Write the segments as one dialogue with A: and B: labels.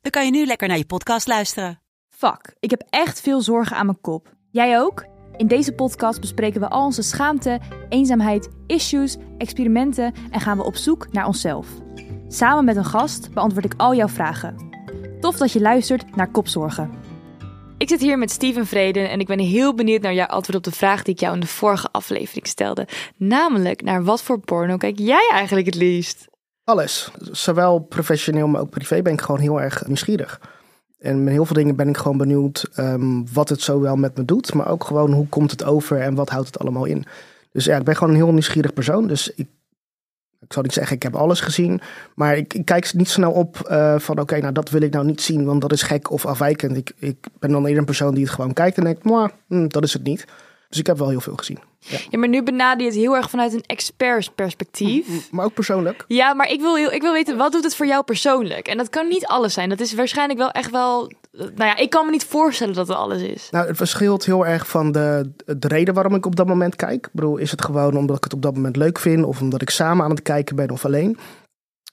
A: dan kan je nu lekker naar je podcast luisteren.
B: Fuck, ik heb echt veel zorgen aan mijn kop. Jij ook? In deze podcast bespreken we al onze schaamte, eenzaamheid, issues, experimenten en gaan we op zoek naar onszelf. Samen met een gast beantwoord ik al jouw vragen. Tof dat je luistert naar Kopzorgen. Ik zit hier met Steven Vreden en ik ben heel benieuwd naar jouw antwoord op de vraag die ik jou in de vorige aflevering stelde. Namelijk, naar wat voor porno kijk jij eigenlijk het liefst?
C: Alles. Zowel professioneel, maar ook privé ben ik gewoon heel erg nieuwsgierig. En met heel veel dingen ben ik gewoon benieuwd um, wat het zowel met me doet, maar ook gewoon hoe komt het over en wat houdt het allemaal in. Dus ja, ik ben gewoon een heel nieuwsgierig persoon. Dus ik, ik zal niet zeggen, ik heb alles gezien. Maar ik, ik kijk niet snel op uh, van oké, nou dat wil ik nou niet zien, want dat is gek of afwijkend. Ik, ik ben dan eerder een persoon die het gewoon kijkt en denkt, maar hm, dat is het niet. Dus ik heb wel heel veel gezien.
B: Ja. ja, maar nu benader je het heel erg vanuit een expertsperspectief.
C: Maar ook persoonlijk.
B: Ja, maar ik wil, ik wil weten, wat doet het voor jou persoonlijk? En dat kan niet alles zijn. Dat is waarschijnlijk wel echt wel... Nou ja, ik kan me niet voorstellen dat het alles is.
C: Nou, het verschilt heel erg van de, de reden waarom ik op dat moment kijk. Ik bedoel, is het gewoon omdat ik het op dat moment leuk vind... of omdat ik samen aan het kijken ben of alleen...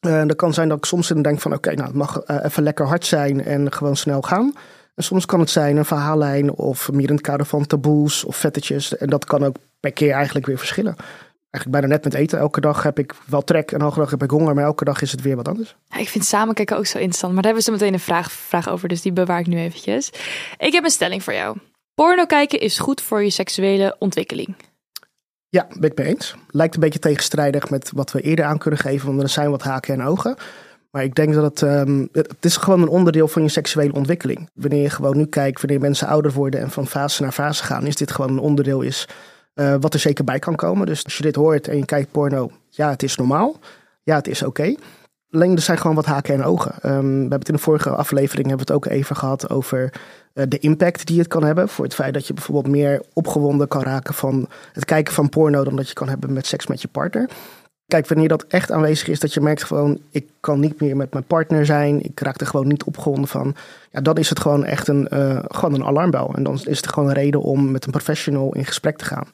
C: Uh, dat kan zijn dat ik soms denk van oké, okay, nou het mag uh, even lekker hard zijn en gewoon snel gaan. En soms kan het zijn een verhaallijn of meer in het kader van taboes of vettetjes. En dat kan ook per keer eigenlijk weer verschillen. Eigenlijk bijna net met eten. Elke dag heb ik wel trek en elke dag heb ik honger, maar elke dag is het weer wat anders.
B: Ja, ik vind samenkijken ook zo interessant, maar daar hebben we zo meteen een vraag, vraag over, dus die bewaar ik nu eventjes. Ik heb een stelling voor jou. Porno kijken is goed voor je seksuele ontwikkeling.
C: Ja, ben ik mee eens. Lijkt een beetje tegenstrijdig met wat we eerder aan kunnen geven, want er zijn wat haken en ogen. Maar ik denk dat het, um, het is gewoon een onderdeel van je seksuele ontwikkeling. Wanneer je gewoon nu kijkt, wanneer mensen ouder worden en van fase naar fase gaan, is dit gewoon een onderdeel is uh, wat er zeker bij kan komen. Dus als je dit hoort en je kijkt porno, ja, het is normaal. Ja, het is oké. Okay. Alleen er zijn gewoon wat haken en ogen. Um, we hebben het in de vorige aflevering hebben we het ook even gehad over uh, de impact die het kan hebben. Voor het feit dat je bijvoorbeeld meer opgewonden kan raken van het kijken van porno dan dat je kan hebben met seks met je partner. Kijk, wanneer dat echt aanwezig is, dat je merkt gewoon, ik kan niet meer met mijn partner zijn, ik raak er gewoon niet opgewonden van. Ja, dan is het gewoon echt een, uh, gewoon een alarmbel. En dan is het gewoon een reden om met een professional in gesprek te gaan.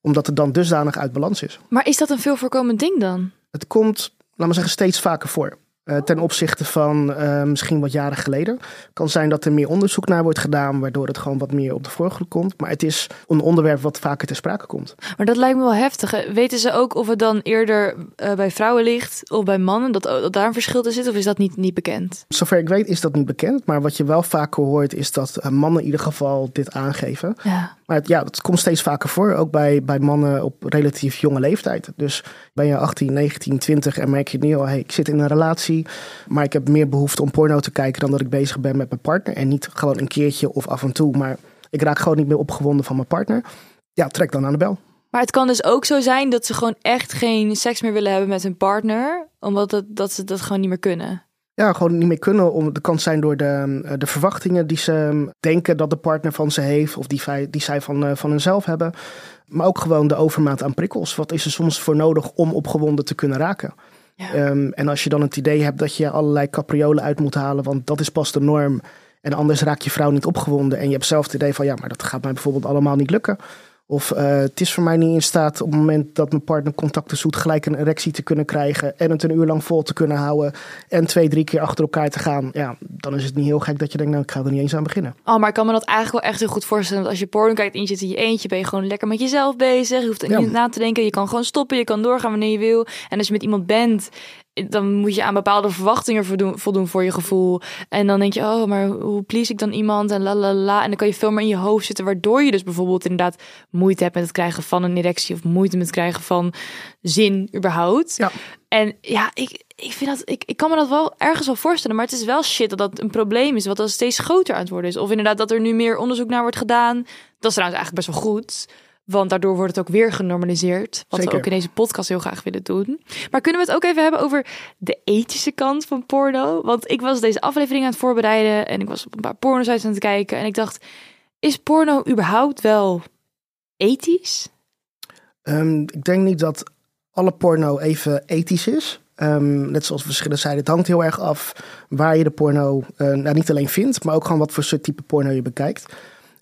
C: Omdat het dan dusdanig uit balans is.
B: Maar is dat een veel voorkomend ding dan?
C: Het komt, laten we zeggen, steeds vaker voor. Uh, ten opzichte van uh, misschien wat jaren geleden. Kan zijn dat er meer onderzoek naar wordt gedaan, waardoor het gewoon wat meer op de voorgrond komt. Maar het is een onderwerp wat vaker ter sprake komt.
B: Maar dat lijkt me wel heftig. Weten ze ook of het dan eerder uh, bij vrouwen ligt of bij mannen? Dat, dat daar een verschil tussen zit? Of is dat niet, niet bekend?
C: Zover ik weet is dat niet bekend. Maar wat je wel vaker hoort is dat mannen in ieder geval dit aangeven.
B: Ja.
C: Maar het, ja, het komt steeds vaker voor. Ook bij, bij mannen op relatief jonge leeftijd. Dus ben je 18, 19, 20 en merk je nu al, hey, ik zit in een relatie. Maar ik heb meer behoefte om porno te kijken dan dat ik bezig ben met mijn partner. En niet gewoon een keertje of af en toe. Maar ik raak gewoon niet meer opgewonden van mijn partner. Ja, trek dan aan de bel.
B: Maar het kan dus ook zo zijn dat ze gewoon echt geen seks meer willen hebben met hun partner. Omdat het, dat ze dat gewoon niet meer kunnen.
C: Ja, gewoon niet meer kunnen. Om, de kan zijn door de, de verwachtingen die ze denken dat de partner van ze heeft. Of die, die zij van, van hunzelf hebben. Maar ook gewoon de overmaat aan prikkels. Wat is er soms voor nodig om opgewonden te kunnen raken? Ja. Um, en als je dan het idee hebt dat je allerlei capriolen uit moet halen, want dat is pas de norm. En anders raak je vrouw niet opgewonden. En je hebt zelf het idee van ja, maar dat gaat mij bijvoorbeeld allemaal niet lukken. Of uh, het is voor mij niet in staat op het moment dat mijn partner contacten zoet gelijk een erectie te kunnen krijgen. En het een uur lang vol te kunnen houden. En twee, drie keer achter elkaar te gaan. Ja, dan is het niet heel gek dat je denkt, nou ik ga er niet eens aan beginnen.
B: Oh, maar ik kan me dat eigenlijk wel echt heel goed voorstellen. Dat als je porno kijkt en je zit in je eentje, ben je gewoon lekker met jezelf bezig. Je hoeft er ja. niet na te denken. Je kan gewoon stoppen, je kan doorgaan wanneer je wil. En als je met iemand bent dan moet je aan bepaalde verwachtingen voldoen, voldoen, voor je gevoel. En dan denk je, oh, maar hoe please ik dan iemand? En la la la. En dan kan je veel meer in je hoofd zitten, waardoor je dus bijvoorbeeld inderdaad moeite hebt met het krijgen van een erectie of moeite met het krijgen van zin überhaupt.
C: Ja.
B: En ja, ik, ik vind dat, ik, ik kan me dat wel ergens wel voorstellen, maar het is wel shit dat dat een probleem is, wat dan steeds groter aan het worden is. Of inderdaad dat er nu meer onderzoek naar wordt gedaan. Dat is trouwens eigenlijk best wel goed. Want daardoor wordt het ook weer genormaliseerd. Wat
C: Zeker.
B: we ook in deze podcast heel graag willen doen. Maar kunnen we het ook even hebben over de ethische kant van porno? Want ik was deze aflevering aan het voorbereiden. En ik was op een paar pornosites aan het kijken. En ik dacht, is porno überhaupt wel ethisch?
C: Ehm, ik denk niet dat alle porno even ethisch is. Ehm, net zoals we verschillende zeiden, het hangt heel erg af waar je de porno eh, nou, niet alleen vindt, maar ook gewoon wat voor soort type porno je bekijkt.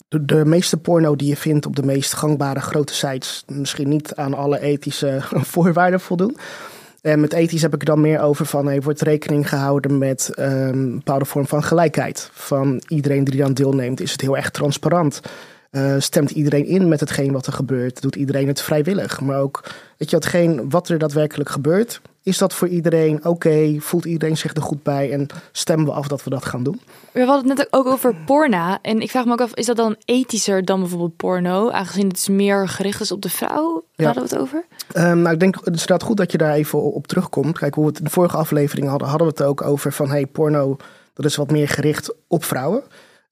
C: De, de meeste porno die je vindt op de meest gangbare grote sites, misschien niet aan alle ethische voorwaarden voldoen. En met ethisch heb ik dan meer over van, hey, wordt rekening gehouden met ehm, een bepaalde vorm van gelijkheid. Van iedereen die eraan deelneemt, is het heel erg transparant. Eh, stemt iedereen in met hetgeen wat er gebeurt? Doet iedereen het vrijwillig? Maar ook, weet je, hetgeen wat er daadwerkelijk gebeurt, is dat voor iedereen oké? Voelt iedereen zich er goed bij? En stemmen we af dat we dat gaan doen?
B: We hadden het net ook over porna. En ik vraag me ook af, is dat dan ethischer dan bijvoorbeeld porno? Aangezien het is meer gericht is op de vrouw.
C: Ja.
B: Hadden we het over?
C: Ehm, nou, ik denk het is inderdaad goed dat je daar even op terugkomt. Kijk, hoe we het in de vorige aflevering hadden, hadden we het ook over van hey, porno, dat is wat meer gericht op vrouwen.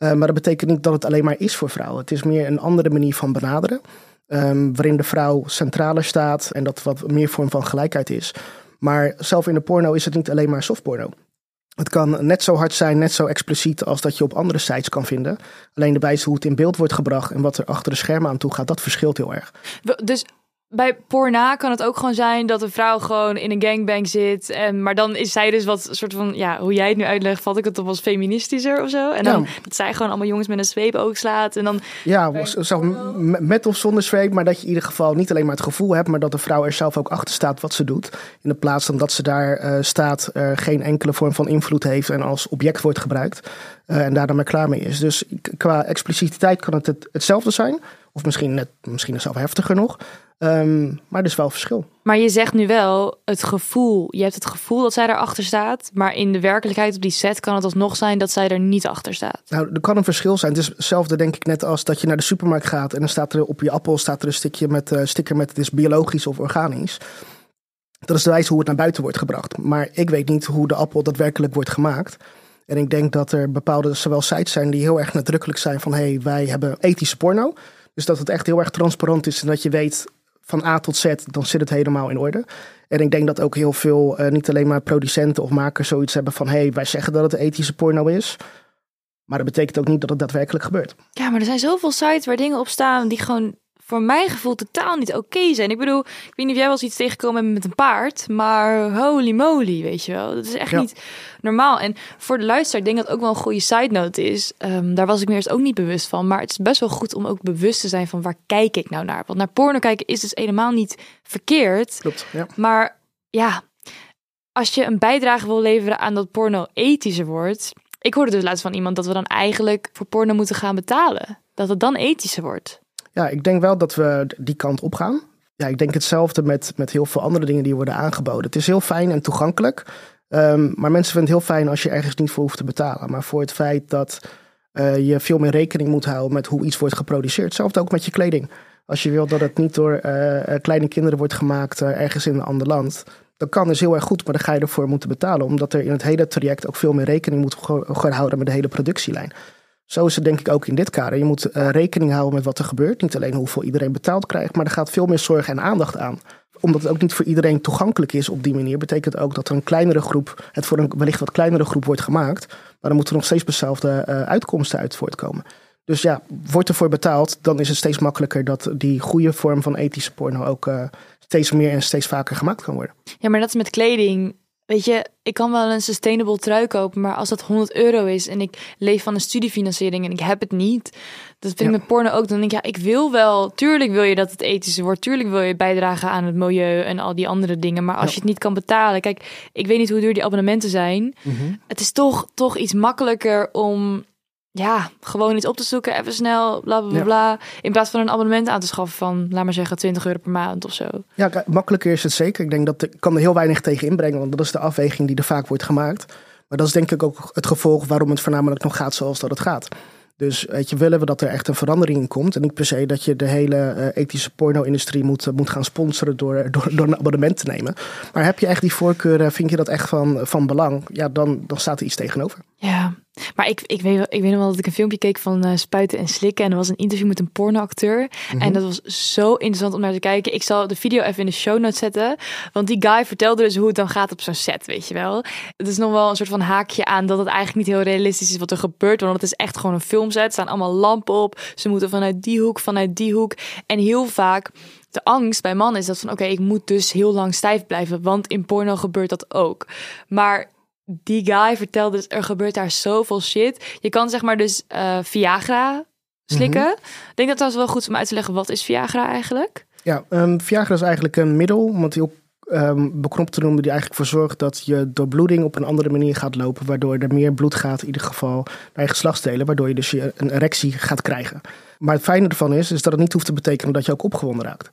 C: Eh, maar dat betekent niet dat het alleen maar is voor vrouwen. Het is meer een andere manier van benaderen. ehm, waarin de vrouw centraler staat en dat wat meer vorm van gelijkheid is. Maar zelf in de porno is het niet alleen maar softporno. Het kan net zo hard zijn, net zo expliciet als dat je op andere sites kan vinden. Alleen de wijze hoe het in beeld wordt gebracht en wat er achter de schermen aan toe gaat, dat verschilt heel erg.
B: Dus bij porna kan het ook gewoon zijn dat een vrouw gewoon in een gangbang zit. En, maar dan is zij dus wat soort van, ja, hoe jij het nu uitlegt, vat ik het op als feministischer of zo. En dan
C: Ja.
B: dat zij gewoon allemaal jongens met een zweep ook slaat. En dan,
C: Ja, zo, met of zonder zweep, maar dat je in ieder geval niet alleen maar het gevoel hebt, maar dat de vrouw er zelf ook achter staat wat ze doet. In de plaats van dat ze daar eh, staat, geen enkele vorm van invloed heeft en als object wordt gebruikt eh, en daar dan maar klaar mee is. Dus qua expliciteit kan het, het hetzelfde zijn, of misschien, net, misschien zelf heftiger nog, Ehm, maar er is wel verschil.
B: maar je zegt nu wel het gevoel. Je hebt het gevoel dat zij daarachter staat. Maar in de werkelijkheid op die set kan het alsnog zijn dat zij er niet achter staat.
C: Nou, er kan een verschil zijn. Het is hetzelfde denk ik net als dat je naar de supermarkt gaat en dan staat er op je appel staat er een stukje met eh, sticker met het is biologisch of organisch. Dat is de wijze hoe het naar buiten wordt gebracht. Maar ik weet niet hoe de appel daadwerkelijk wordt gemaakt. En ik denk dat er bepaalde zowel sites zijn die heel erg nadrukkelijk zijn van hé, hey, wij hebben ethische porno. Dus dat het echt heel erg transparant is en dat je weet van A tot Z, dan zit het helemaal in orde. En ik denk dat ook heel veel, eh, niet alleen maar producenten of makers zoiets hebben van hé, hey, wij zeggen dat het ethische porno is. Maar dat betekent ook niet dat het daadwerkelijk gebeurt.
B: Ja, maar er zijn zoveel sites waar dingen op staan die gewoon voor mijn gevoel totaal niet oké zijn. Ik bedoel, ik weet niet of jij wel eens iets tegengekomen bent met een paard, maar holy moly, weet je wel. Dat is echt
C: Ja.
B: niet normaal. En voor de luisteraar, ik denk dat het ook wel een goede side note is. Ehm, daar was ik me eerst ook niet bewust van. Maar het is best wel goed om ook bewust te zijn van waar kijk ik nou naar. Want naar porno kijken is dus helemaal niet verkeerd.
C: Klopt, ja.
B: Maar ja, als je een bijdrage wil leveren aan dat porno ethischer wordt. Ik hoorde dus laatst van iemand dat we dan eigenlijk voor porno moeten gaan betalen. Dat het dan ethischer wordt.
C: Ja, ik denk wel dat we die kant op gaan. Ja, ik denk hetzelfde met, met heel veel andere dingen die worden aangeboden. Het is heel fijn en toegankelijk. Ehm, maar mensen vinden het heel fijn als je ergens niet voor hoeft te betalen. Maar voor het feit dat eh, je veel meer rekening moet houden met hoe iets wordt geproduceerd. Hetzelfde ook met je kleding. Als je wil dat het niet door eh, eh, kleine kinderen wordt gemaakt ergens in een ander land. Dat kan dus heel erg goed, maar dan ga je ervoor moeten betalen. Omdat er in het hele traject ook veel meer rekening moet ge- gehouden met de hele productielijn. Zo is het denk ik ook in dit kader. Je moet eh, rekening houden met wat er gebeurt. Niet alleen hoeveel iedereen betaald krijgt, maar er gaat veel meer zorg en aandacht aan. Omdat het ook niet voor iedereen toegankelijk is op die manier, betekent ook dat er een kleinere groep, het voor een wellicht wat kleinere groep wordt gemaakt. Maar dan moeten er nog steeds dezelfde eh, uitkomsten uit voortkomen. Dus ja, wordt ervoor betaald, dan is het steeds makkelijker dat die goede vorm van ethische porno ook eh, steeds meer en steeds vaker gemaakt kan worden.
B: Ja, maar dat is met kleding. Weet je, ik kan wel een sustainable trui kopen, maar als dat 100 euro is en ik leef van een studiefinanciering en ik heb het niet, dat vind
C: Ja.
B: ik met porno ook. Dan denk ik, ja, ik wil wel, tuurlijk wil je dat het ethischer wordt, tuurlijk wil je bijdragen aan het milieu en al die andere dingen, maar als
C: Ja.
B: je het niet kan betalen, kijk, ik weet niet hoe duur die abonnementen zijn. Het is toch, toch iets makkelijker om, ja, gewoon iets op te zoeken, even snel, bla bla bla, in plaats van een abonnement aan te schaffen van, laat maar zeggen, 20 euro per maand of zo.
C: Ja, makkelijker is het zeker. Ik denk dat ik kan er heel weinig tegen inbrengen, want dat is de afweging die er vaak wordt gemaakt. Maar dat is denk ik ook het gevolg waarom het voornamelijk nog gaat zoals dat het gaat. Dus weet je, willen we dat er echt een verandering in komt. En niet per se dat je de hele eh, ethische porno-industrie moet, eh, moet gaan sponsoren door, door, door een abonnement te nemen. Maar heb je echt die voorkeuren, vind je dat echt van, van belang? Ja, dan, dan staat er iets tegenover.
B: Ja, Maar ik, ik, weet, ik weet nog wel dat ik een filmpje keek van uh, Spuiten en Slikken. En er was een interview met een pornoacteur. En
C: Mhm.
B: dat was zo interessant om naar te kijken. Ik zal de video even in de show notes zetten. Want die guy vertelde dus hoe het dan gaat op zo'n set, weet je wel. Het is nog wel een soort van haakje aan dat het eigenlijk niet heel realistisch is wat er gebeurt. Want het is echt gewoon een filmset. Er staan allemaal lampen op. Ze moeten vanuit die hoek, vanuit die hoek. En heel vaak de angst bij mannen is dat van oké, ik moet dus heel lang stijf blijven. Want in porno gebeurt dat ook. Maar die guy vertelde dus, er gebeurt daar zoveel shit. Je kan zeg maar dus eh, Viagra slikken. Ik denk dat trouwens wel goed is om uit te leggen, wat is Viagra eigenlijk?
C: Ja, ehm, Viagra is eigenlijk een middel, het heel ehm beknopt te noemen, die eigenlijk voor zorgt dat je doorbloeding op een andere manier gaat lopen, waardoor er meer bloed gaat, in ieder geval naar je geslachtsdelen, waardoor je dus je een erectie gaat krijgen. Maar het fijne ervan is, is dat het niet hoeft te betekenen dat je ook opgewonden raakt.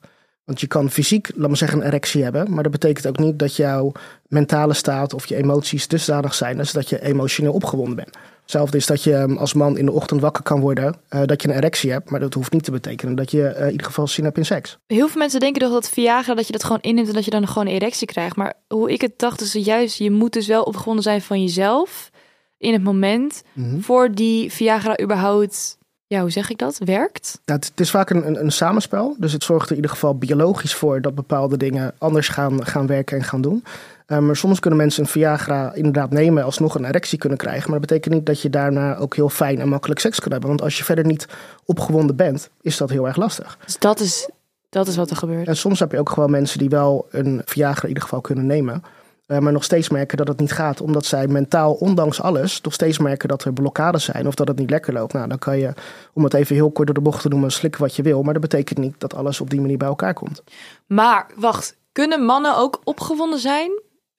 C: Want je kan fysiek, laat maar zeggen, een erectie hebben, maar dat betekent ook niet dat jouw mentale staat of je emoties dusdanig zijn als dat je emotioneel opgewonden bent. Hetzelfde is dat je ehm, als man in de ochtend wakker kan worden, eh, dat je een erectie hebt, maar dat hoeft niet te betekenen dat je eh, in ieder geval zin hebt in seks.
B: Heel veel mensen denken toch dat Viagra, dat je dat gewoon inneemt en dat je dan gewoon een erectie krijgt. Maar hoe ik het dacht is juist, je moet dus wel opgewonden zijn van jezelf in het moment
C: Mhm.
B: voor die Viagra überhaupt, ja hoe zeg ik dat, werkt.
C: Nou, het, het is vaak een, een, een samenspel. Dus het zorgt er in ieder geval biologisch voor dat bepaalde dingen anders gaan, gaan werken en gaan doen. Eh, maar soms kunnen mensen een Viagra inderdaad nemen alsnog een erectie kunnen krijgen. Maar dat betekent niet dat je daarna ook heel fijn en makkelijk seks kan hebben. Want als je verder niet opgewonden bent, is dat heel erg lastig.
B: Dus dat is, dat is wat er gebeurt.
C: En soms heb je ook gewoon mensen die wel een Viagra in ieder geval kunnen nemen. Eh, maar nog steeds merken dat het niet gaat. Omdat zij mentaal, ondanks alles, nog steeds merken dat er blokkades zijn. Of dat het niet lekker loopt. Nou, dan kan je, om het even heel kort door de bocht te noemen, slikken wat je wil. Maar dat betekent niet dat alles op die manier bij elkaar komt.
B: Maar wacht, kunnen mannen ook opgewonden zijn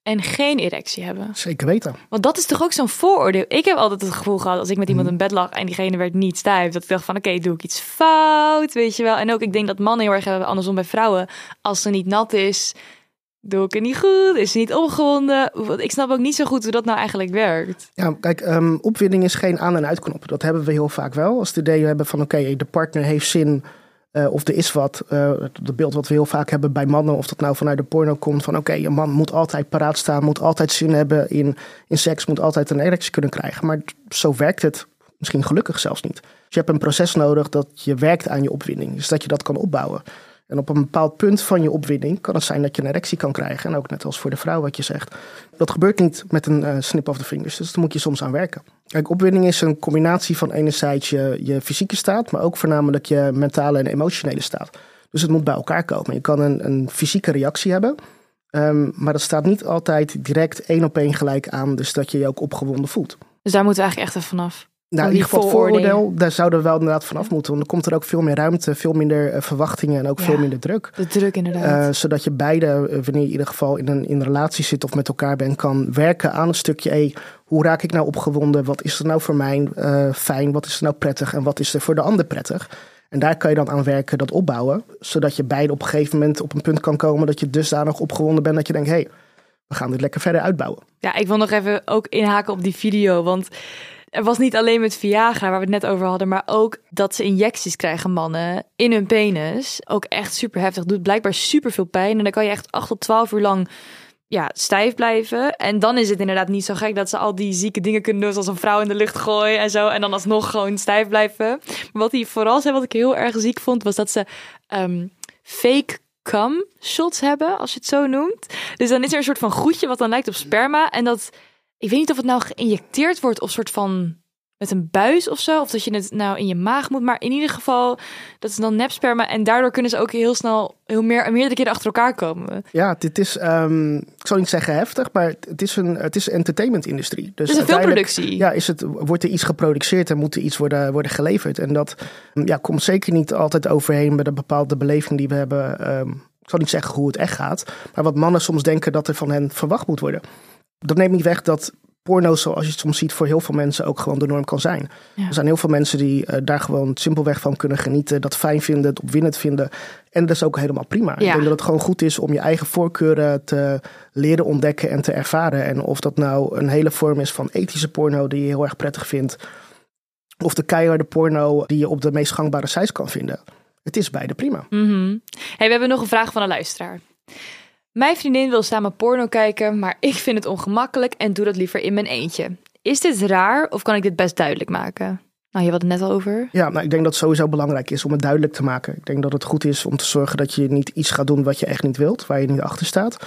B: en geen erectie hebben?
C: Zeker weten.
B: Want dat is toch ook zo'n vooroordeel. Ik heb altijd het gevoel gehad als ik met iemand
C: Mhm.
B: in bed lag en diegene werd niet stijf, dat ik dacht van oké, doe ik iets fout, weet je wel. En ook ik denk dat mannen heel erg hebben andersom bij vrouwen. Als ze niet nat is, doe ik het niet goed, is niet opgewonden. Ik snap ook niet zo goed hoe dat nou eigenlijk werkt.
C: Ja, kijk, ehm, opwinding is geen aan- en uitknop. Dat hebben we heel vaak wel. Als het idee hebben van oké, de partner heeft zin eh, of er is wat. eh het beeld wat we heel vaak hebben bij mannen, of dat nou vanuit de porno komt. Van oké, een man moet altijd paraat staan, moet altijd zin hebben in, in seks, moet altijd een erectie kunnen krijgen. Maar zo werkt het misschien gelukkig zelfs niet. Dus je hebt een proces nodig dat je werkt aan je opwinding. Dus dat je dat kan opbouwen. En op een bepaald punt van je opwinding kan het zijn dat je een erectie kan krijgen. En ook net als voor de vrouw wat je zegt. Dat gebeurt niet met een eh, snip of the fingers. Dus daar moet je soms aan werken. Kijk, opwinding is een combinatie van enerzijds je, je fysieke staat, maar ook voornamelijk je mentale en emotionele staat. Dus het moet bij elkaar komen. Je kan een, een fysieke reactie hebben, ehm, maar dat staat niet altijd direct één op één gelijk aan, dus dat je je ook opgewonden voelt.
B: Dus daar moeten we eigenlijk echt even vanaf.
C: Nou, in ieder geval vooroordeel, daar zouden we wel inderdaad vanaf moeten. Want dan komt er ook veel meer ruimte, veel minder eh, verwachtingen en ook
B: Ja.
C: veel minder druk.
B: De druk inderdaad.
C: Eh, zodat je beide, eh, wanneer je in ieder geval in een, in een relatie zit of met elkaar bent, kan werken aan een stukje. Hey, hoe raak ik nou opgewonden? Wat is er nou voor mij eh, fijn? Wat is er nou prettig? En wat is er voor de ander prettig? En daar kan je dan aan werken, dat opbouwen. Zodat je beide op een gegeven moment op een punt kan komen dat je dusdanig opgewonden bent dat je denkt, hé, hey, we gaan dit lekker verder uitbouwen.
B: Ja, ik wil nog even ook inhaken op die video. Want er was niet alleen met Viagra, waar we het net over hadden, maar ook dat ze injecties krijgen, mannen, in hun penis. Ook echt super heftig. Doet blijkbaar super veel pijn. En dan kan je echt 8 tot 12 uur lang ja, stijf blijven. En dan is het inderdaad niet zo gek dat ze al die zieke dingen kunnen doen, zoals een vrouw in de lucht gooien en zo. En dan alsnog gewoon stijf blijven. Maar wat hij vooral zei, wat ik heel erg ziek vond, was dat ze ehm, fake cum shots hebben, als je het zo noemt. Dus dan is er een soort van goedje wat dan lijkt op sperma. En dat, ik weet niet of het nou geïnjecteerd wordt of soort van met een buis of zo. Of dat je het nou in je maag moet. Maar in ieder geval, dat is dan nepsperma. En daardoor kunnen ze ook heel snel, heel meer, meerdere keren achter elkaar komen.
C: Ja, dit is, ehm, ik zal niet zeggen heftig, maar het is een, het is een entertainment-industrie. Dus
B: Het is een filmproductie.
C: Ja, is het, wordt er iets geproduceerd en moet er iets worden, worden geleverd. En dat ja, komt zeker niet altijd overheen met een bepaalde beleving die we hebben. Ehm, ik zal niet zeggen hoe het echt gaat, maar wat mannen soms denken dat er van hen verwacht moet worden. Dat neemt niet weg dat porno, zoals je het soms ziet, voor heel veel mensen ook gewoon de norm kan zijn.
B: Ja.
C: Er zijn heel veel mensen die eh, daar gewoon simpelweg van kunnen genieten, dat fijn vinden, het opwindend vinden. En dat is ook helemaal prima. Ik denk dat het gewoon goed is om je eigen voorkeuren te leren ontdekken en te ervaren. En of dat nou een hele vorm is van ethische porno die je heel erg prettig vindt, of de keiharde porno die je op de meest gangbare sites kan vinden. Het is beide prima.
B: Mhm. Hey, we hebben nog een vraag van een luisteraar. Mijn vriendin wil samen porno kijken, maar ik vind het ongemakkelijk en doe dat liever in mijn eentje. Is dit raar of kan ik dit best duidelijk maken? Nou, je had het net al over.
C: Ja, nou, ik denk dat het sowieso belangrijk is om het duidelijk te maken. Ik denk dat het goed is om te zorgen dat je niet iets gaat doen wat je echt niet wilt, waar je niet achter staat.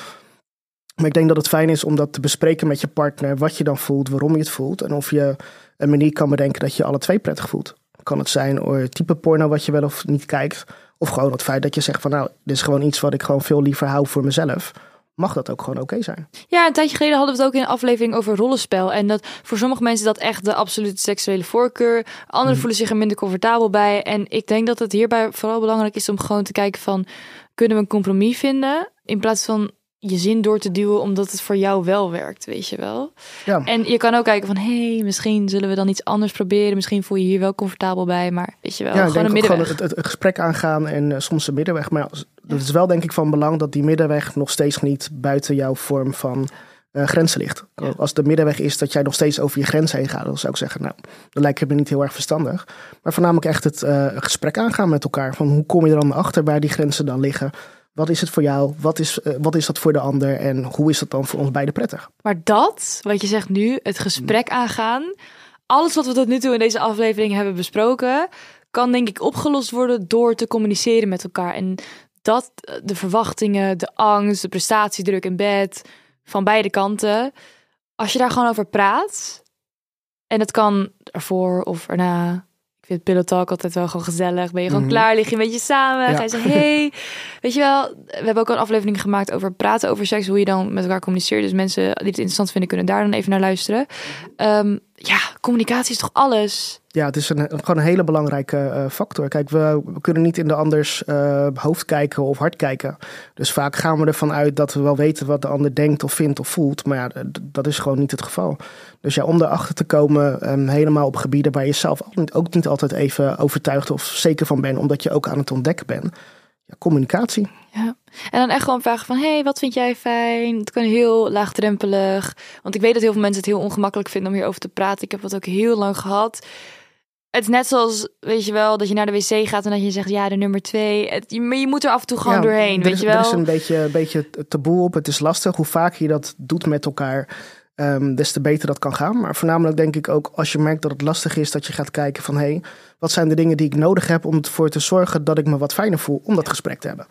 C: Maar ik denk dat het fijn is om dat te bespreken met je partner, wat je dan voelt, waarom je het voelt. En of je een manier kan bedenken dat je alle twee prettig voelt. Kan het zijn door het type porno wat je wel of niet kijkt. Of gewoon het feit dat je zegt van nou, dit is gewoon iets wat ik gewoon veel liever hou voor mezelf mag dat ook gewoon oké zijn.
B: Ja, een tijdje geleden hadden we het ook in een aflevering over rollenspel. En dat voor sommige mensen dat echt de absolute seksuele voorkeur. Anderen mhm. voelen zich er minder comfortabel bij. En ik denk dat het hierbij vooral belangrijk is om gewoon te kijken van... kunnen we een compromis vinden? In plaats van je zin door te duwen omdat het voor jou wel werkt, weet je wel. Ja. En je kan ook kijken van, hé, hey, misschien zullen we dan iets anders proberen. Misschien voel je hier wel comfortabel bij, maar weet je wel,
C: ja,
B: gewoon een middenweg.
C: Gewoon het, het, gesprek aangaan en uh, soms een middenweg. Maar het is wel denk ik van belang dat die middenweg nog steeds niet buiten jouw vorm van uh, grenzen ligt. Als de middenweg is dat jij nog steeds over je grens heen gaat, dan zou ik zeggen, nou, dat lijkt me niet heel erg verstandig. Maar voornamelijk echt het uh, gesprek aangaan met elkaar. Van hoe kom je er dan achter waar die grenzen dan liggen? Wat is het voor jou? Wat is, uh, wat is dat voor de ander? En hoe is dat dan voor ons beiden prettig?
B: Maar dat, wat je zegt nu, het gesprek aangaan. Alles wat we tot nu toe in deze aflevering hebben besproken, kan denk ik opgelost worden door te communiceren met elkaar. En dat de verwachtingen, de angst, de prestatiedruk in bed van beide kanten. Als je daar gewoon over praat, en het kan ervoor of erna, ik vind Pillow Talk altijd wel gewoon gezellig. Ben je gewoon mhm. klaar, lig je een beetje samen. Ja. Ga je zeggen, hey. Weet je wel, we hebben ook een aflevering gemaakt over praten over seks. Hoe je dan met elkaar communiceert. Dus mensen die het interessant vinden, kunnen daar dan even naar luisteren. Um, ja, communicatie is toch alles?
C: Ja, het is een, gewoon een hele belangrijke uh, factor. Kijk, we, kunnen niet in de anders uh, hoofd kijken of hart kijken. Dus vaak gaan we ervan uit dat we wel weten wat de ander denkt of vindt of voelt. Maar ja, dat is gewoon niet het geval. Dus ja, om erachter te komen, um, helemaal op gebieden waar je zelf niet, ook niet altijd even overtuigd of zeker van bent, omdat je ook aan het ontdekken bent. Communicatie.
B: Ja. En dan echt gewoon vragen van, hey, wat vind jij fijn? Het kan heel laagdrempelig. Want ik weet dat heel veel mensen het heel ongemakkelijk vinden om hierover te praten. Ik heb het ook heel lang gehad. Het is net zoals, weet je wel, dat je naar de wc gaat en dat je zegt, ja, de nummer twee. Het, maar je moet er af en toe gewoon doorheen, weet je wel.
C: Er is een beetje, een beetje taboe op. Het is lastig. Hoe vaak je dat doet met elkaar, um, des te beter dat kan gaan. Maar voornamelijk denk ik ook, als je merkt dat het lastig is, dat je gaat kijken van, hé, hey, wat zijn de dingen die ik nodig heb om ervoor te zorgen dat ik me wat fijner voel om dat gesprek te hebben.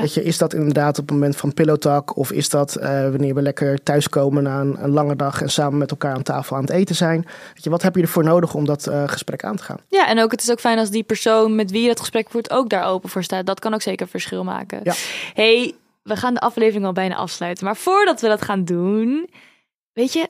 C: Weet je, is dat inderdaad op het moment van pillowtalk of is dat uh, wanneer we lekker thuiskomen na een, een, lange dag en samen met elkaar aan tafel aan het eten zijn? Weet je, wat heb je ervoor nodig om dat uh, gesprek aan te gaan?
B: Ja, en ook het is ook fijn als die persoon met wie je dat gesprek voert ook daar open voor staat. Dat kan ook zeker verschil maken. Ja. Hey, we gaan de aflevering al bijna afsluiten, maar voordat we dat gaan doen, weet je,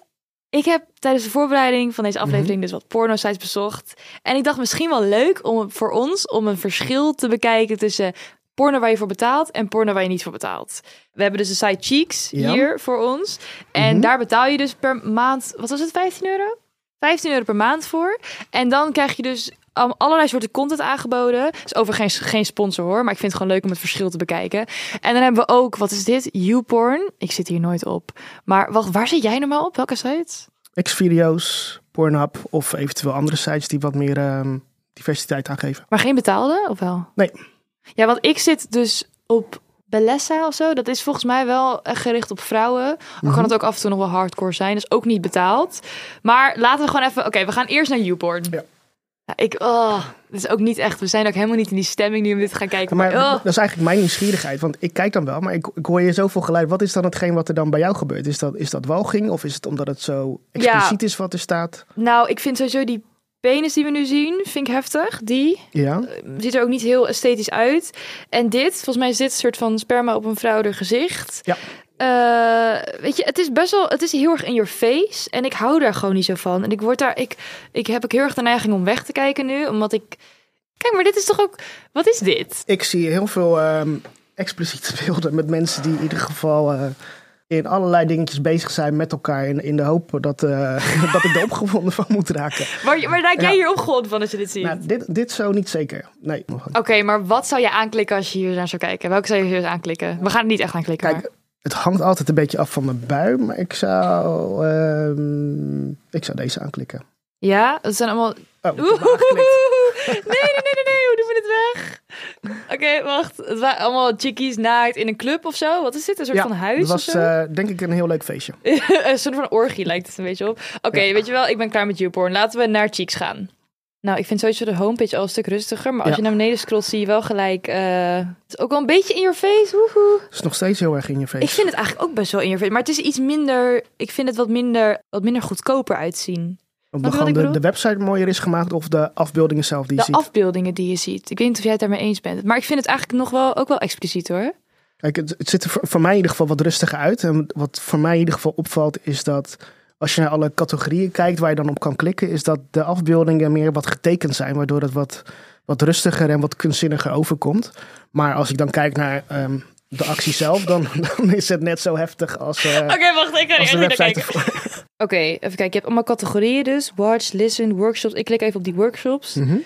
B: ik heb tijdens de voorbereiding van deze aflevering mhm. dus wat porno-sites bezocht. En ik dacht misschien wel leuk om voor ons om een verschil te bekijken tussen porno waar je voor betaalt en porno waar je niet voor betaalt. We hebben dus de site Cheeks hier voor ons. En mhm. daar betaal je dus per maand, wat was het, 15 euro? 15 euro per maand voor. En dan krijg je dus allerlei soorten content aangeboden. is overigens geen, geen sponsor hoor, maar ik vind het gewoon leuk om het verschil te bekijken. En dan hebben we ook, wat is dit? YouPorn. Ik zit hier nooit op. Maar wat, waar zit jij normaal op? Welke sites?
C: Xvideo's, Pornhub of eventueel andere sites die wat meer um, diversiteit aangeven.
B: Maar geen betaalde of wel?
C: Nee.
B: Ja, want ik zit dus op Bellessa of zo. Dat is volgens mij wel gericht op vrouwen. Al kan mhm. het ook af en toe nog wel hardcore zijn. Dus ook niet betaald. Maar laten we gewoon even... Oké, we gaan eerst naar YouPorn. Ja. Ik, oh, het is ook niet echt. We zijn ook helemaal niet in die stemming nu om dit te gaan kijken.
C: Maar,
B: oh.
C: dat is eigenlijk mijn nieuwsgierigheid. Want ik kijk dan wel, maar ik, ik hoor je zoveel geluid. Wat is dan hetgeen wat er dan bij jou gebeurt? Is dat, is dat walging? Of is het omdat het zo expliciet is wat er staat?
B: Nou, ik vind sowieso die penis die we nu zien, vind ik heftig. Die
C: ja.
B: Eh, ziet er ook niet heel esthetisch uit. En dit, volgens mij is dit een soort van sperma op een vrouw gezicht.
C: Ja.
B: Uh, weet je, het is best wel, het is heel erg in your face. En ik hou daar gewoon niet zo van. En ik word daar, ik, ik heb ook heel erg de neiging om weg te kijken nu. Omdat ik, kijk, maar dit is toch ook, wat is dit?
C: Ik zie heel veel um, expliciete beelden met mensen die in ieder geval... Uh, in allerlei dingetjes bezig zijn met elkaar. In, in de hoop dat, uh, dat ik er opgewonden van moet raken.
B: Maar, maar raak jij hier opgewonden van als je dit ziet?
C: Nou, dit, dit zo niet zeker. Nee.
B: Oké, maar wat zou je aanklikken als je hier naar zou kijken? Welke zou je hier aanklikken? We gaan het niet echt aanklikken.
C: Kijk, het hangt altijd een beetje af van de bui. Maar ik zou, uh, ik zou deze aanklikken.
B: Ja, dat zijn allemaal...
C: Oh,
B: nee, nee, nee, nee, Oké, wacht. Het waren allemaal chickies naakt in een club of zo. Wat is dit? Een soort van huis of
C: was eh, denk ik een heel leuk feestje.
B: een soort van orgie lijkt het een beetje op. Oké, weet je wel, ik ben klaar met YouPorn. Laten we naar Cheeks gaan. Nou, ik vind sowieso de homepage al een stuk rustiger. Maar als
C: Ja.
B: je naar beneden scrolt, zie je wel gelijk... eh, het is ook wel een beetje in your face. Woehoe.
C: Het is nog steeds heel erg in je face.
B: Ik vind het eigenlijk ook best wel in your face. Maar het is iets minder... Ik vind het wat minder, wat minder goedkoper uitzien. Ik
C: de, de website mooier is gemaakt of de afbeeldingen zelf die je
B: De
C: ziet.
B: afbeeldingen die je ziet. Ik weet niet of jij het daarmee eens bent. Maar ik vind het eigenlijk nog wel, ook wel expliciet hoor.
C: Kijk, het, het ziet er voor, voor mij in ieder geval wat rustiger uit. En wat voor mij in ieder geval opvalt is dat als je naar alle categorieën kijkt waar je dan op kan klikken, is dat de afbeeldingen meer wat getekend zijn, waardoor het wat, wat rustiger en wat kunstzinniger overkomt. Maar als ik dan kijk naar ehm, de actie zelf, dan, dan is het net zo heftig als, eh,
B: Oké, wacht. Ik ga
C: de
B: niet
C: website
B: kijken. Oké, even kijken. Je hebt allemaal categorieën dus. Watch, listen, workshops. Ik klik even op die workshops.
C: Mhm.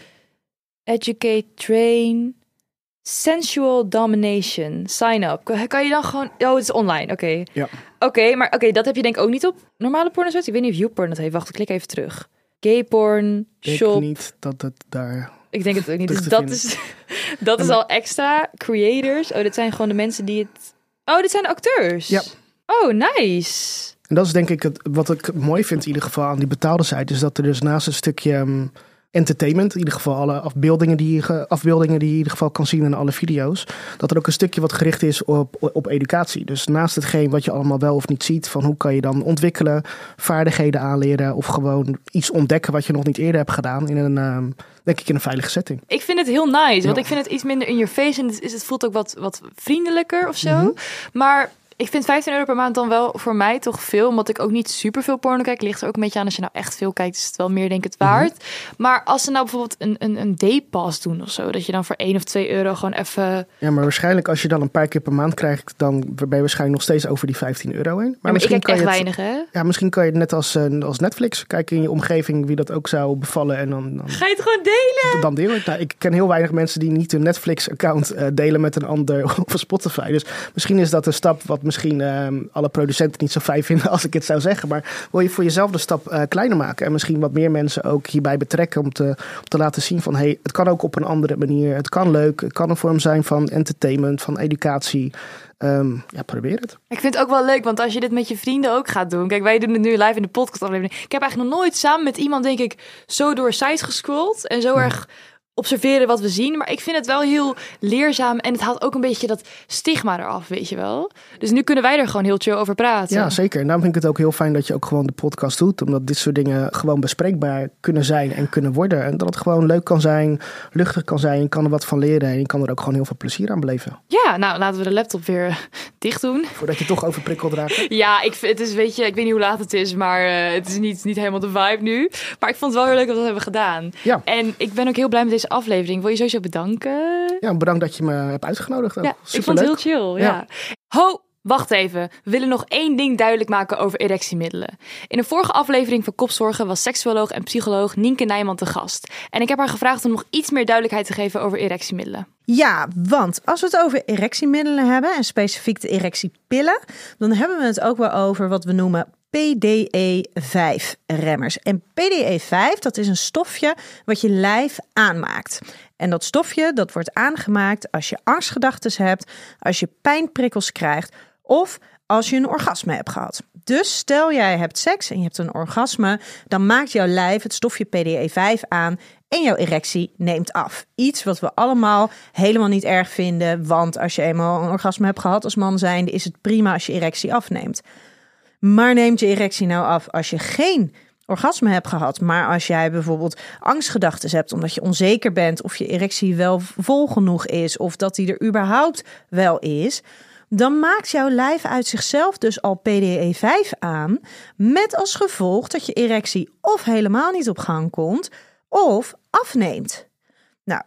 B: Educate, train, sensual domination, sign up. Kan- je dan gewoon... Oh, het is online. Oké.
C: Ja.
B: Oké, maar oké, dat heb je denk ik ook niet op normale porno Ik weet niet of YouPorn dat heeft. Wacht, ik klik even terug. Gay porn,
C: Ik denk
B: shop.
C: niet dat het daar...
B: Ik denk het ook niet. Dus dat
C: vinden.
B: is, dat is al extra. Creators. Oh, dit zijn gewoon de mensen die het... Oh, dit zijn acteurs.
C: Ja.
B: Oh, nice.
C: En dat is denk ik het, wat ik mooi vind in ieder geval aan die betaalde site. Is dat er dus naast een stukje ehm, entertainment, in ieder geval alle afbeeldingen die, je, ge- afbeeldingen die je in ieder geval kan zien in alle video's. Dat er ook een stukje wat gericht is op, op educatie. Dus naast hetgeen wat je allemaal wel of niet ziet. Van hoe kan je dan ontwikkelen, vaardigheden aanleren. Of gewoon iets ontdekken wat je nog niet eerder hebt gedaan. In een, ehm, denk ik in een veilige setting.
B: Ik vind het heel nice, want
C: Ja.
B: ik vind het iets minder in your face en het, is, het voelt ook wat, wat vriendelijker of zo.
C: Mhm.
B: Maar ik vind 15 euro per maand dan wel voor mij toch veel, omdat ik ook niet super veel porno kijk. Ligt er ook een beetje aan als je nou echt veel kijkt, is het wel meer denk ik het waard. Maar als ze nou bijvoorbeeld een, een, een day-pass doen of zo, dat je dan voor 1 of 2 euro gewoon even...
C: Ja, maar waarschijnlijk als je dan een paar keer per maand krijgt. Dan ben je waarschijnlijk nog steeds over die 15 euro heen. Maar,
B: Maar, maar ik
C: misschien
B: kijk
C: kan
B: echt
C: je het,
B: weinig, hè?
C: Ja, misschien kan je het net als, eh, als Netflix kijken in je omgeving wie dat ook zou bevallen. En dan, dan,
B: Ga je het gewoon delen?
C: dan deel ik. Nou, ik ken heel weinig mensen die niet hun Netflix-account eh, delen met een ander of Spotify. Dus misschien is dat een stap wat misschien ehm, alle producenten niet zo fijn vinden als ik het zou zeggen. Maar wil je voor jezelf de stap eh, kleiner maken en misschien wat meer mensen ook hierbij betrekken om te, om te laten zien van hey, het kan ook op een andere manier. Het kan leuk. Het kan een vorm zijn van entertainment, van educatie. Ehm, ja, probeer het.
B: Ik vind het ook wel leuk, want als je dit met je vrienden ook gaat doen. Kijk, wij doen het nu live in de podcast aflevering. Ik heb eigenlijk nog nooit samen met iemand, denk ik, zo door sites gescrolld. En zo erg observeren wat we zien. Maar ik vind het wel heel leerzaam. En het haalt ook een beetje dat stigma eraf, weet je wel. Dus nu kunnen wij er gewoon heel chill over praten.
C: Ja, zeker. En daarom vind ik het ook heel fijn dat je ook gewoon de podcast doet. Omdat dit soort dingen gewoon bespreekbaar kunnen zijn en kunnen worden. En dat het gewoon leuk kan zijn, luchtig kan zijn. Je kan er wat van leren en je kan er ook gewoon heel veel plezier aan beleven.
B: Ja, nou laten we de laptop weer dicht doen.
C: Voordat je toch overprikkeld raakt.
B: Ja, ik, het is, weet je, ik weet niet hoe laat het is, maar eh, het is niet, niet helemaal de vibe nu. Maar ik vond het wel heel leuk dat we dat hebben gedaan.
C: Ja.
B: En ik ben ook heel blij met deze aflevering. Wil je sowieso bedanken?
C: Ja, bedankt dat je me hebt uitgenodigd. ook.
B: Ja, ik vond het heel chill. Ja.
C: Ja.
B: Ho, wacht even. We willen nog één ding duidelijk maken over erectiemiddelen. In de vorige aflevering van Kopzorgen was seksuoloog en psycholoog Nienke Nijman te gast. En ik heb haar gevraagd om nog iets meer duidelijkheid te geven over erectiemiddelen.
D: Ja, want als we het over erectiemiddelen hebben en specifiek de erectiepillen, dan hebben we het ook wel over wat we noemen PDE5-remmers. En PDE5, dat is een stofje wat je lijf aanmaakt. En dat stofje dat wordt aangemaakt als je angstgedachten hebt, als je pijnprikkels krijgt of als je een orgasme hebt gehad. Dus stel jij hebt seks en je hebt een orgasme, dan maakt jouw lijf het stofje PDE5 aan en jouw erectie neemt af. Iets wat we allemaal helemaal niet erg vinden, want als je eenmaal een orgasme hebt gehad als man zijnde, is het prima als je erectie afneemt. Maar neemt je erectie nou af als je geen orgasme hebt gehad, maar als jij bijvoorbeeld angstgedachten hebt omdat je onzeker bent of je erectie wel vol genoeg is of dat die er überhaupt wel is, dan maakt jouw lijf uit zichzelf dus al PDE5 aan, met als gevolg dat je erectie of helemaal niet op gang komt of afneemt. Nou,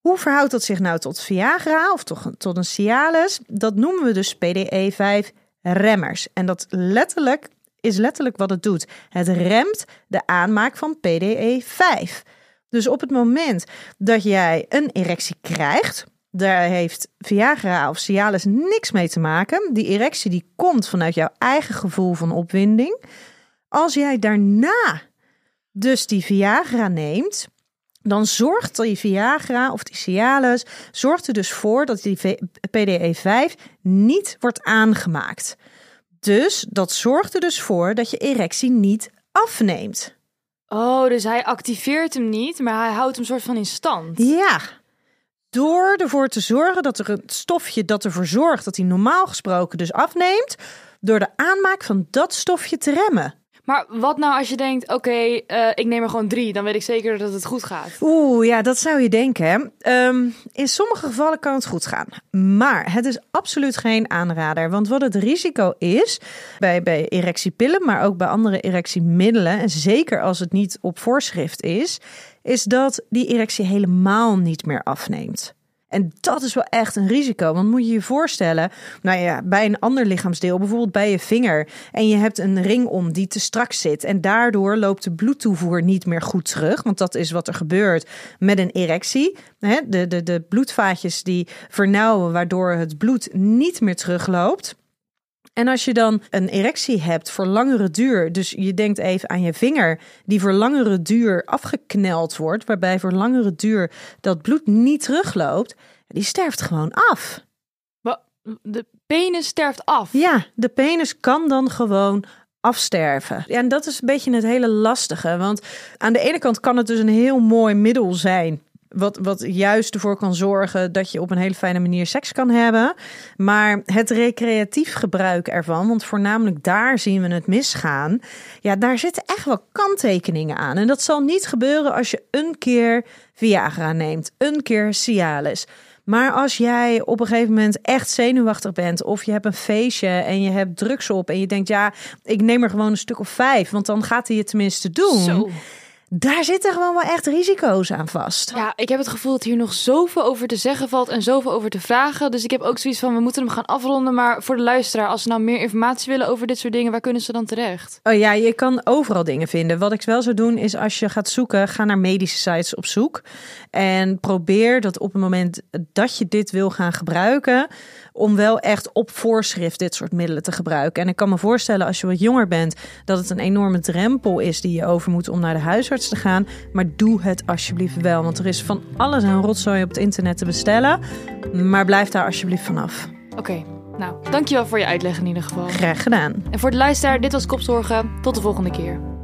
D: hoe verhoudt dat zich nou tot Viagra of toch tot een Cialis? Dat noemen we dus PDE5 remmers. En dat letterlijk is letterlijk wat het doet. Het remt de aanmaak van PDE5. Dus op het moment dat jij een erectie krijgt, daar heeft Viagra of Cialis niks mee te maken. Die erectie die komt vanuit jouw eigen gevoel van opwinding. Als jij daarna dus die Viagra neemt, dan zorgt die Viagra of die Cialis zorgt er dus voor dat die PDE5 niet wordt aangemaakt. Dus dat zorgt er dus voor dat je erectie niet afneemt.
B: Oh, dus hij activeert hem niet, maar hij houdt hem soort van in stand.
D: Ja. Door ervoor te zorgen dat er een stofje dat ervoor zorgt dat hij normaal gesproken dus afneemt, door de aanmaak van dat stofje te remmen.
B: Maar wat nou als je denkt, oké, eh, ik neem er gewoon drie, dan weet ik zeker dat het goed gaat.
D: Oeh, ja, dat zou je denken. Um, in sommige gevallen kan het goed gaan. Maar het is absoluut geen aanrader. Want wat het risico is bij, bij erectiepillen, maar ook bij andere erectiemiddelen, en zeker als het niet op voorschrift is, is dat die erectie helemaal niet meer afneemt. En dat is wel echt een risico. Want moet je je voorstellen, nou ja, bij een ander lichaamsdeel, bijvoorbeeld bij je vinger, en je hebt een ring om die te strak zit. En daardoor loopt de bloedtoevoer niet meer goed terug. Want dat is wat er gebeurt met een erectie. De, de, de bloedvaatjes die vernauwen, waardoor het bloed niet meer terugloopt. En als je dan een erectie hebt voor langere duur, dus je denkt even aan je vinger die voor langere duur afgekneld wordt, waarbij voor langere duur dat bloed niet terugloopt, die sterft gewoon af.
B: De penis sterft af?
D: Ja, de penis kan dan gewoon afsterven. Ja, en dat is een beetje het hele lastige. Want aan de ene kant kan het dus een heel mooi middel zijn wat, wat juist ervoor kan zorgen dat je op een hele fijne manier seks kan hebben. Maar het recreatief gebruik ervan, want voornamelijk daar zien we het misgaan. Ja, daar zitten echt wel kanttekeningen aan. En dat zal niet gebeuren als je een keer Viagra neemt, een keer Cialis. Maar als jij op een gegeven moment echt zenuwachtig bent, of je hebt een feestje en je hebt drugs op en je denkt, ja, ik neem er gewoon een stuk of vijf, want dan gaat hij het tenminste doen. Daar zitten gewoon wel echt risico's aan vast.
B: Ja, ik heb het gevoel dat hier nog zoveel over te zeggen valt en zoveel over te vragen. Dus ik heb ook zoiets van, we moeten hem gaan afronden. Maar voor de luisteraar, als ze nou meer informatie willen over dit soort dingen, waar kunnen ze dan terecht?
D: Oh ja, je kan overal dingen vinden. Wat ik wel zou doen, is als je gaat zoeken, ga naar medische sites op zoek. En probeer dat op het moment dat je dit wil gaan gebruiken, om wel echt op voorschrift dit soort middelen te gebruiken. En ik kan me voorstellen als je wat jonger bent, dat het een enorme drempel is die je over moet om naar de huisarts te gaan. Maar doe het alsjeblieft wel, want er is van alles aan rotzooi op het internet te bestellen. Maar blijf daar alsjeblieft vanaf.
B: Oké. Nou, dankjewel voor je uitleg in ieder geval.
D: Graag gedaan.
B: En voor de luisteraar, dit was Kopzorgen. Tot de volgende keer.